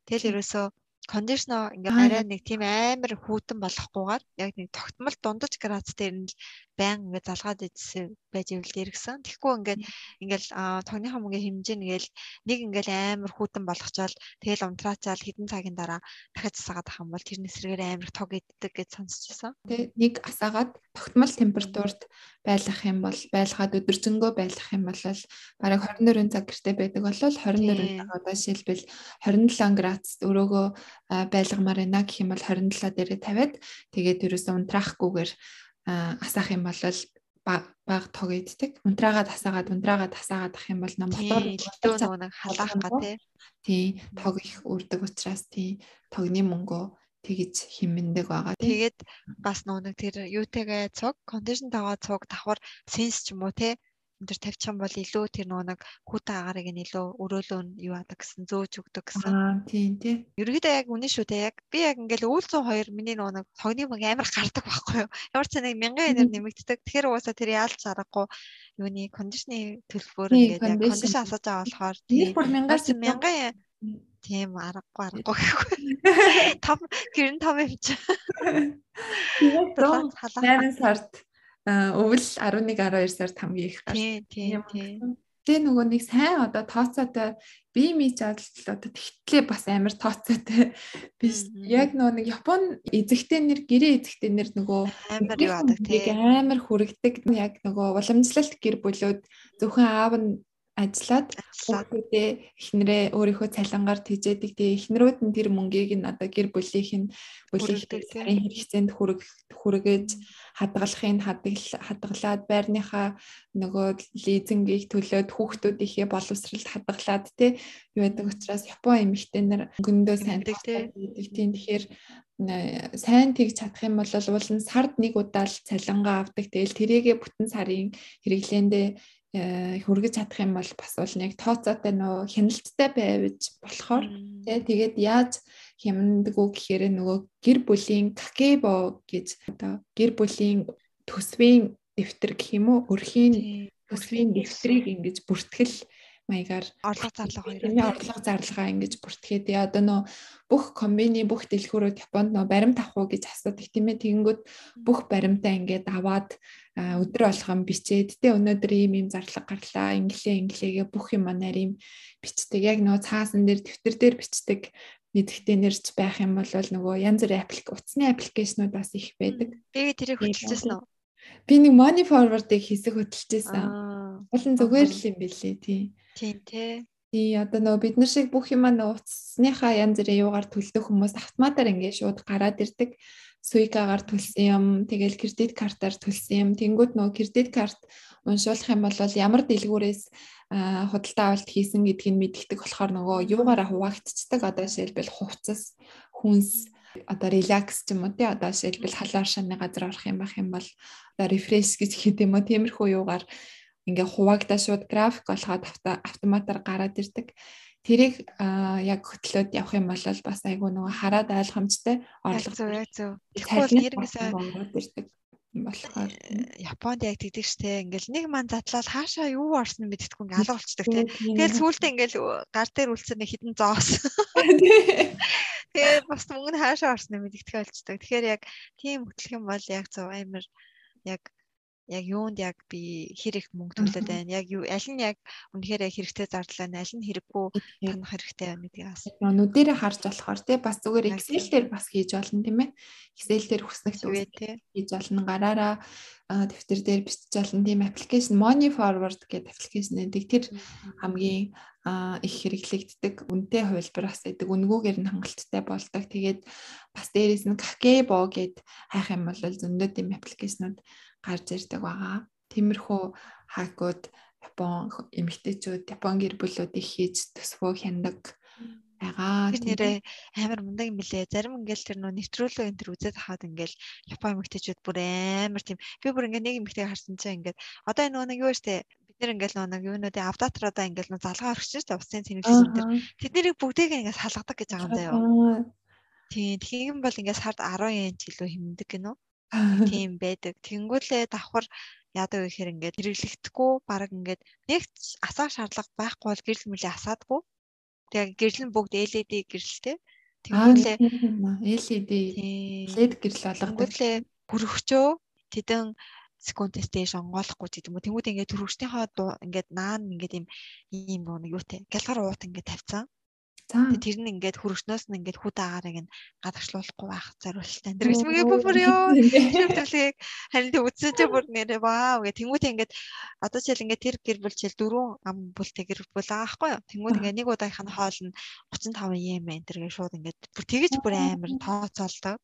Тэгэл ерөөсөө кондишнер ингээ арай нэг тийм амар хүүтэн болохгүйгээр яг нэг тогтмол дундаж градус дээр нь байн ингээ залгаад идсэн байж ивэл дэргсэн. Тэгэхгүй ингээд ингээл тогны хамгийн хэмжээ нэгэл нэг ингээл амар хүүтэн болгочоод тэгэл унтраацаал хэдэн цагийн дараа дахиад засаагаад ах юм бол тэрний эсрэгээр амар тог иддэг гэж сонсчихсан. Тэг нэг асаагаад тогтмол температурт байлгах юм бол байлгаад өдөржингөө байлгах юм бол бараг 24 цаг гэртээ байдаг бол 24 цаг одоо шилбэл 27 градус өрөөгөө байлгамаар байна гэх юм бол 27 дээрээ тавиад тэгээд ерөөсөө унтраахгүйгээр асаах юм бол баг тог иддэг. Унтраагаа тасаагаад унтраагаа тасаагаад ах юм бол мотор нөгөө нэг халаах га тий. Тий, тог их үрдэг учраас тий тогны мөнгөө тэгж химэндэг байгаа. Тэгээд бас нөгөө нэг тэр юутэйгээ цуг, кондишн тагаа цуг давхар сенс ч юм уу тий энэ төр тавьчих юм бол илүү тэр нөгөө нэг хүүтэн агаарыг нь илүү өрөөлөө нь юу адаг гэсэн зөөж өгдөг гэсэн. Аа тийм тий. Ерөөдөө яг үнэн шүү дээ. Яг би яг ингээл үүлцэн хоёр миний нөгөө нэг цогны мөнгө амар гардаг байхгүй юу. Ямар ч нэг мянган энер нэмэгддэг. Тэгэхээр угаасаа тэр яалж аргагүй юуны кондишны төлбөр ингээд яг кондишн асууж байгаа болохоор тийм бүр мянгаас мянган тийм аргагүй аргагүй гэхгүй. <laughs> Том гэрэн том юм чи. Тэгээд 8 сард өвөл 11 12 сард хамгийн их гарч. Тийм тийм. Тэгээ нөгөө нэг сайн одоо тооцоотой бие мий чадал одоо тэгтлээ бас амар тооцоотой биш. Яг нөгөө нэг Япон эзэгтэй нэр гэрээ эзэгтэй нэр нөгөө амар юу адаг тийм амар хүрэгдэг яг нөгөө уламжлалт гэр бүлүүд зөвхөн аав нь ажиллаад хүүхдүүдээ эхнэрээ өөрийнхөө цалингаар тэжээдэг. Тэгээ эхнэрүүд нь тэр мөнгийг нь одоо гэр бүлийнх нь бүлийнхээ сарын хэрэгцээнд хүрэг хүргэж хадгалахын хадгалаад байрныхаа нөгөө лизингийг төлөөд хүүхдүүдийнхээ боловсралд хадгалаад тий юу байдаг учраас Япон эмэгтэйнэр өнгөндөө сайн байдаг тийм тэгэхээр сайн тэгж чадах юм бол уул нь сард нэг удаа л цалингаа авдаг. Тэгэл тэрийгэ бүтэн сарын хэрэглээндээ хүргэж чадах юм бол бас бол нэг тооцоотой нөө хяналттай байвж болохоор тий тэгээд яаж хямдгүү гэхээр нөгөө гэр бүлийн какебо гэж одоо гэр бүлийн төсвийн дэвтэр гэх юм уу? Өрхийн төсвийн дэвтрийг ингэж бүртгэл маягаар орлого зарлага хоёрын орлого зарлагаа ингэж бүртгээд яа одоо нөө бүх комбины бүх дэлгүүрүүд Японд нөө баримт авах уу гэж асуудаг тийм ээ тэгэнгүүт бүх баримтаа ингээд аваад өдөр болгон бичээд тэ өнөөдөр ийм ийм зарлага гарлаа инглээ инглээгээ бүх юм манаар ийм бичдэг яг нөө цаасан дээр дэвтэр дээр бичдэг мэдхтэй нэрч байх юм бол нөгөө янз бүрийн апплик утасны аппликейшнуд бас их байдаг. Би тэрийг хөтөлчихсэн үү? Би нэг money forward-ыг хийсэг хөтөлчихсэн. Улан зүгээр л юм бэлээ тий. Тийм тий. Тий одоо нөгөө бид нар шиг бүх юм аа утасныхаа янз бүрийн юугаар төлдөг хүмүүс автоматар ингээд шууд гараад ирдэг. Суикагаар төлсөн юм, тэгэл кредит картаар төлсөн юм. Тэнгүүд нөгөө кредит карт уншуулах юм бол ямар дэлгүүрээс худалдаа авалт хийсэн гэдгийг мэддэг болохоор нөгөө юугаараа хуваагдцдаг одоо жишээлбэл хувцас, хүнс одоо релакс ч юм уу тий одоо жишээлбэл халуун шаны газар орох юм байх юм бол одоо рефреш гэж <laughs> хэлдэг юм уу тиймэрхүү юугаар ингээ хуваагдаа шууд график болгоод автоматар гараад ирдэг. Тэрийг яг хөтлөөд явах юм бол бас айгүй нөгөө хараад ойлгомжтой орлого зөв. Тэгвэл нэрнээсээ ирдэг болохоор Японд яг тэгдэг штэ ингээл нэг ман задлал хаашаа юу орсон мэддэхгүй ингээл алга болчдөг тий. Тэгэл сүүлдээ ингээл гар дээр үлдсэн нэг хідэн зоос. <laughs> Тэгээ бас мөнгө хаашаа орсноо мэддэхгүй болчдөг. Тэгэхээр яг тийм хөтлөх юм бол яг зөв амар яг яг юунд яг би хэр их мөнгө төлөөд байна. Яг юу аль нь яг үнэхээр хэрэгтэй зардал байна, аль нь хэрэггүй танах хэрэгтэй байна гэдгийг бас. Нүдэрээ харж болохоор тий бас зүгээр Excel дээр бас хийж болно тийм ээ. Excel дээр хүснэгт хийж болно. Гараараа дэвтэр дээр бичиж болно тийм аппликейшн Money Forward гэдэг аппликейшн гэдэг тэр хамгийн их хэрэглэгддэг үнэтэй хувилбар бас гэдэг үнгүүгээр нь хангалттай болдог. Тэгээд бас дээрээс нь Kakebo гэд хайх юм бол зөндөө тийм аппликейшнууд гарч ирдэг байгаа. Тиймэрхүү хакууд Япон эмэгтэйчүүд Япон гэр бүлүүдийг хийж төсвөө хяндаг байгаа. Тэр нэрээ амар мундаг юм билэ. Зарим ингээл тэр нөө нэвтрүүлэг энэ төр үзээд хаад ингээл Япон эмэгтэйчүүд бүр амар тийм би бүр ингээ нэг эмэгтэй харсан чинь ингээд одоо энэ нэг юу штэ бид нэр ингээл нэг юунуудын авдатруудаа ингээл нөө залгаа орчих чинь усын цэнэглэсэн тэр тэднийг бүгдийг ингээ салгадаг гэж байгаа юм даа юу. Тийм тийм бол ингээ сард 10 yen ч илүү хэмндэг гинөө. Тийм байдаг. Тэнгүүлээ давхар яадаг вэ гэхээр ингээд хэрэглэгдэхгүй баг ингээд нэг асаа шаардлага байхгүй бол гэрэл мүлээ асаадгүй. Тэгээ гэрэл нь бүгд LED гэрэлтэй. Тэнгүүлээ LED LED гэрэл болгодог. Тэнгүүлээ хөрөгчөө тэдэн секундээс дээш онгоолохгүй ч гэдэг юм уу. Тэнгүүд ингээд төрөвчтийнхөө ингээд наан ингээд юм ийм нэг юутай. Галгар уут ингээд тавьсан. Тэр нь ингээд хөрөшнөөс нь ингээд хүү даагаарыг нь гадагшлуулахгүй байх зориултаа. Тэр гэж мгээ бүр ёо. Төвлөгийг харин тэг үтсэн чи бүр нэрээ вау гэ тэмүүтээ ингээд одоо жишээл ингээд тэр гэр бүл жишээл дөрвөн ам бүлтэй гэр бүл байгаа байхгүй юу. Тэмүүт ингээд нэг удаагийнх нь хоол нь 35 ем энэ тэр ингээд шууд ингээд бүр тэгэж бүр амар тооцоолдог.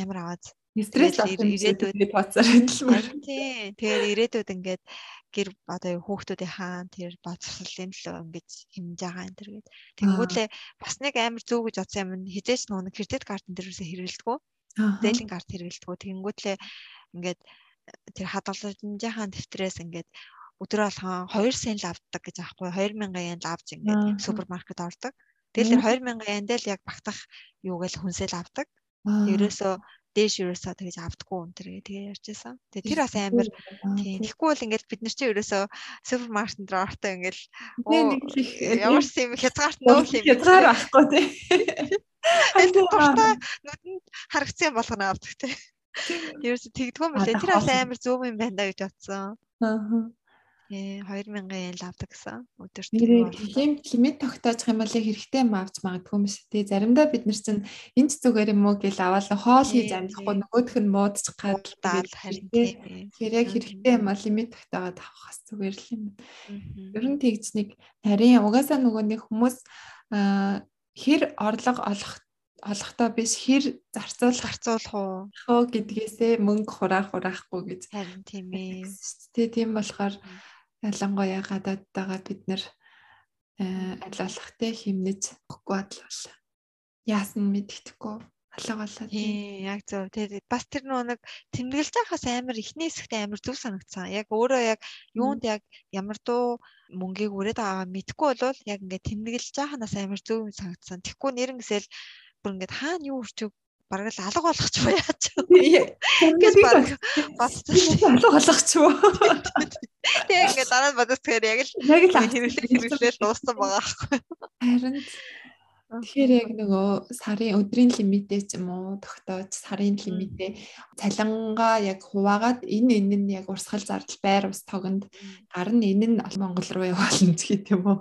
Амар аваад стресс ирээдүйд тооцоор хэлмээр. Тийм. Тэгээд ирээдүйд ингээд гэр одоо хүүхдүүдийн хаан тэр боловсролын төлөө ингэж хэмж байгаа энэ төр гээд. Тэнгүүдлээ бас нэг амар зөв гэж бодсон юм нь хизээч нүг кредит картын дээрээс хэрэгэлдэггүй. Зээлийн карт хэрэгэлдэггүй. Тэнгүүдлээ ингээд тэр хадгаламжийн дэвтрээс ингээд өдрөө болгон 2 сен л авдаг гэж аахгүй 2000 yen л авч ингээд супермаркет ордог. Тэгэл тэр 2000 yen дээр яг багтах юугээл хүнсэл авдаг. Ерөөсөө дээш ерөөсөө тэгж авдаггүй энэ төр тэгээ ярьжсэн. Тэгээ тэр бас амар тийм. Тэгэхгүй бол ингээд бид нар чи ерөөсөө супермаркет дээр ортой ингээд ямар ч юм хязгаарт нөөл юм хязгаар байхгүй тий. Аль дуртай нүдэнд харагдсан болгоно авдаг тий. Ерөөсөө тэгдэггүй мөлий. Тэр бас амар зөв юм байна гэж бодсон. Аа. Тий 2000 yen л авдаг гэсэн. Өдөрт. Тийм лимит тогтоож юм бол хэрэгтэй юм авч магадгүй юм шиг. Тий заримдаа бид нар чинь энэ ч зүгээр юм уу гэл аваад хоол хийж амжихгүй нөгөөх нь муудаж гадалдаал харин тий. Тэгэхээр яг хэрэгтэй юм бол лимит тогтооод авах бас зүгээр л юм. Ер нь тэгж нэг нарийн угаасаа нөгөө нэг хүмүүс хэр орлого олох олохдоо биш хэр зарцуул гарцуулах уу хөө гэдгээсээ мөнгө хураах хураахгүй гэж харин тийм ээ. Тэ тийм болохоор ялангуяа гадаадтайгаа бид нэр аль болохтэй химнэж өгөхгүй бодлоо. Яасан мэддэхгүй алга болоо. Тийм яг зөв. Тэгээд бас тэр нэг тэмдэглэж байхаас амар ихний хэсэгт амар зүв санагдсан. Яг өөрөө яг юунд яг ямар дуу мөнгийг өрөөд байгаа мэдхгүй болвол яг ингээд тэмдэглэж байханаас амар зөв санагдсан. Тэгэхгүй нэрнгэсэл бүр ингээд хаана юу өрчөг бараг л алга болгоч боо яач. Ингээд бараг бацсан алга болгоч боо. Тэгээ ингээд дараа нь бодосгээр яг л яг л хэрэглээ хэрэглээ дууссан байгаа байхгүй. Харин Тэгэхээр яг нөгөө сарын өдрийн лимитээ ч юм уу тогтоож сарын лимитээ цалингаа яг хуваагаад энэ энэ нь яг урсгал зардал байр ус тогонд гарна энэ нь Монгол руу явуулна гэдэг юм уу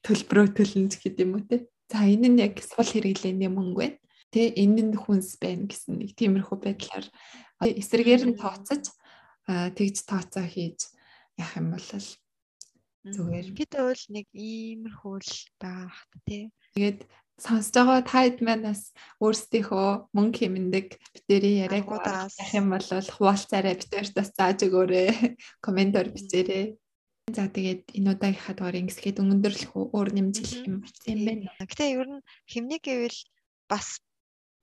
төлбөрөө төлнө гэдэг юм уу те. За энэ нь яг сул хэрэглээний мөнгө байна Тэ энэ нь хүнс байна гэсэн нэг тиймэрхүү байдлаар. Эсрэгээр нь тооцож тэгж тооцоо хийж яах юм бол зүгээр. Бид бол нэг иймэрхүү л байх тий. Тэгээд сонсож байгаа таад манаас өөрсдийнхөө мөнгө хэмндэг битэрийн яриагуудаас ах юм бол хуваалцаарай битэрт бас зааж өгөөрэй <laughs> комментор бичээрэй. За тэгээд энэ удаагийнхаа дугаар ингэсгээд өндөрлөх өөр нэмж хэлэх юм болсон юм байна. Гэтэ ер нь химник гэвэл бас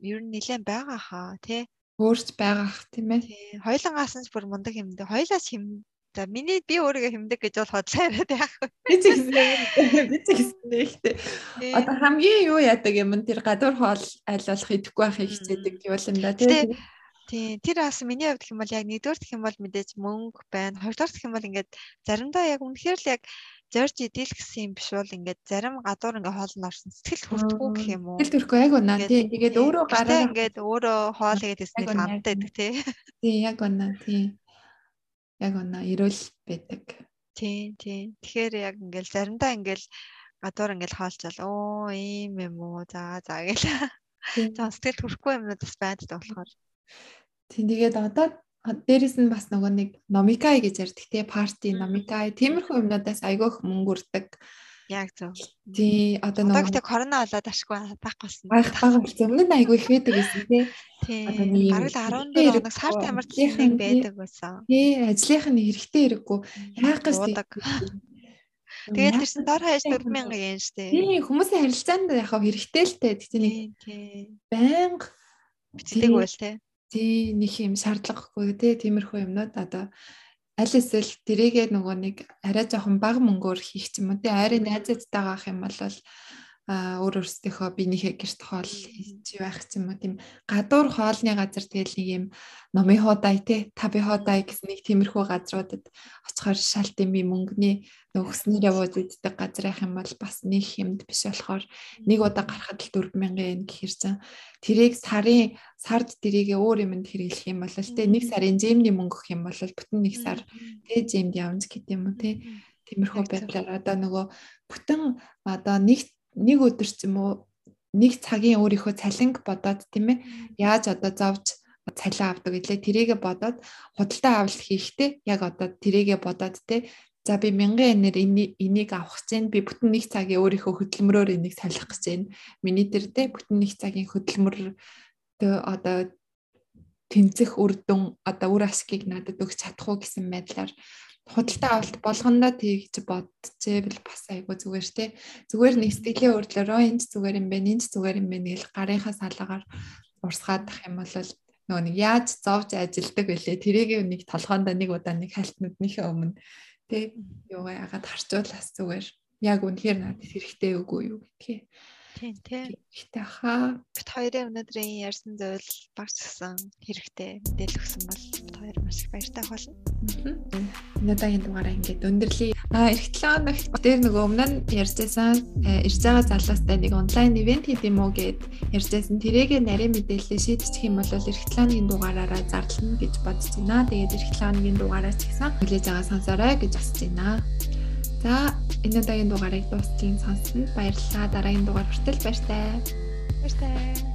ер нь нэлээд байгаа хаа тий. Өөрч байгаа ах тийм ээ. Тий. Хоёлангаас нь бүр мундаг хэмдэ. Хоёлаас хэм За миний би өөрийгөө хэмдэг гэж бол хотлоо яриад яах вэ? Би ч гэсэн би ч гэсэн ихтэй. Одоо хамгийн юу яадаг юм тэр гадуур хоол болох идэхгүй байхыг хичээдэг юм да тий. Тий, тэр бас миний хувьд юм бол яг нэгдүгээр гэх юм бол мэдээж мөнгө байна. Хоёрдугаар гэх юм бол ингээд заримдаа яг үнэхээр л яг зорж идэл гэсэн юм биш бол ингээд зарим гадуур ингээд хоол нь орсон сэтгэл хүртгүү гэх юм уу. Сэтгэл төрхгүй яг унаа тий. Тэгээд өөрөө гараа ингээд өөрөө хоол игээд ирсний хамтаа идэг тий. Тий, яг унаа тий. яг оноо эрүүл байдаг. Тийм тийм. Тэгэхээр яг ингээл заримдаа ингээл гадуур ингээл хаалчаал оо ийм юм уу за за <laughs> гэл. За сэтгэл төрөхгүй юмнууд бас байдаг болохоор. Тийм тэгээд одоо дээрэс нь бас нөгөө нэг номикай гэж ярьдаг те парти номикай тиймэрхүү юмнуудаас айгүйх мөнгө үрдэг. Яг зөв. Тий одоо нөгөө одоо корона болоод ашгүй байх болсон. Байх баг болсон. Өмнө нь айгүй их байдаг гэсэн тий. Тий. Бараг л 14 хоног сар тамирчсан байдаг байсан. Тий, ажлынх нь хэрэгтэй хэрэггүй. Яах гэж Тэгээд тэрсэн дор хаяж 4000 yen штэ. Тий, хүмүүсийн харилцаанд яг хэрэгтэй л те. Тэгтээ нэг байнга бичдэг байл те. Тий, нэг юм шаардлагагүй те. Тиймэрхүү юмнууд одоо аль эсвэл тэрийгээ нөгөө нэг арай жоохон бага мөнгөөр хийх юм уу тий арай найзуудтайгаа авах юм бол өөр өөрсдийнхөө биенийхээ гэрт хоол хийж байх ч юм уу тийм гадуур хоолны газар тэгэл нэг юм номын хуудай те таби хуудай гэсэн нэг тиймэрхүү газруудад очихоор шал дэмий мөнгөний нөгснөр яваад иддэг газар явах юм бол бас нэг хэмд биш болохоор нэг удаа гарахад л 4000 yen гэхэр чинь тэрийг сарын сард тэрийгээ өөр юмд хэрэглэх юм бол те нэг сарын жимний мөнгө гэх юм бол бүтэн нэг сар те жимд явна гэдэг юм уу те тиймэрхүү байдлаар одоо нөгөө бүтэн одоо нэг нэг өдөр ч юм уу нэг цагийн өөрийнхөө цалинг бодоод тийм ээ яаж одоо зовж цалин авдаг гэлээ тэрийгэ бодоод худалдаа авалт хийхдээ яг одоо тэрийгэ бодоод те За би 1000 энээр энийг авах гэж. Би бүтэн нэг цагийн өөрийнхөө хөдөлмөрөөр энийг солих гэж байна. Миний дээр тэ бүтэн нэг цагийн хөдөлмөр одоо тэнцэх үр дүн одоо үр ашгийг надад өгч чадах уу гэсэн байдлаар худалдаа авалт болгондоо тэгж бодчихвэл бас айгу зүгээр штэ. Зүгээр нэг сэтгэлийн өөрлөөрөө энэ зүгээр юм байна, энэ зүгээр юм байна гэл гарынхаа салаагаар урсгаадах юм бол нөгөө нэг яаж зовж ажилдаг вүлээ тэрийг нэг толгоонд нэг удаа нэг хальтнуудныхээ өмнө Тэ юугаа ягаад харцуулаас зүгээр яг үнэхээр надад хэрэгтэй үгүй юу гэдгийг. Тийм тийм. Хэрэгтэй хаа. Бид хоёрын өнөөдрийн ярьсан зүйл багц гсэн хэрэгтэй мэдээлэл өгсөн бол бид хоёр маш их баяртай болно. Энэ удаагийн дугаараа ингээд өндөрлөе. А эх 7 хоногт дээр нөгөө өмнө нь ярьжсэн э, ирж байгаа залуустай нэг онлайн ивент хийх юм уу гэд ярьжсэн. Тэрээгээ нарийн мэдээлэл шийдчих юм бол эх 7 хоногийн дугаараараа зарлана гэж бодож байна. Тэгээд эх 7 хоногийн дугаараа ч гэсэн хүлээж байгаа сонсоорой гэж бодож байна. За энэ удаагийн дугаарыг дууссан сонсон баярлалаа. Дараагийн дугаар хүртэл баяртай. Баяртай.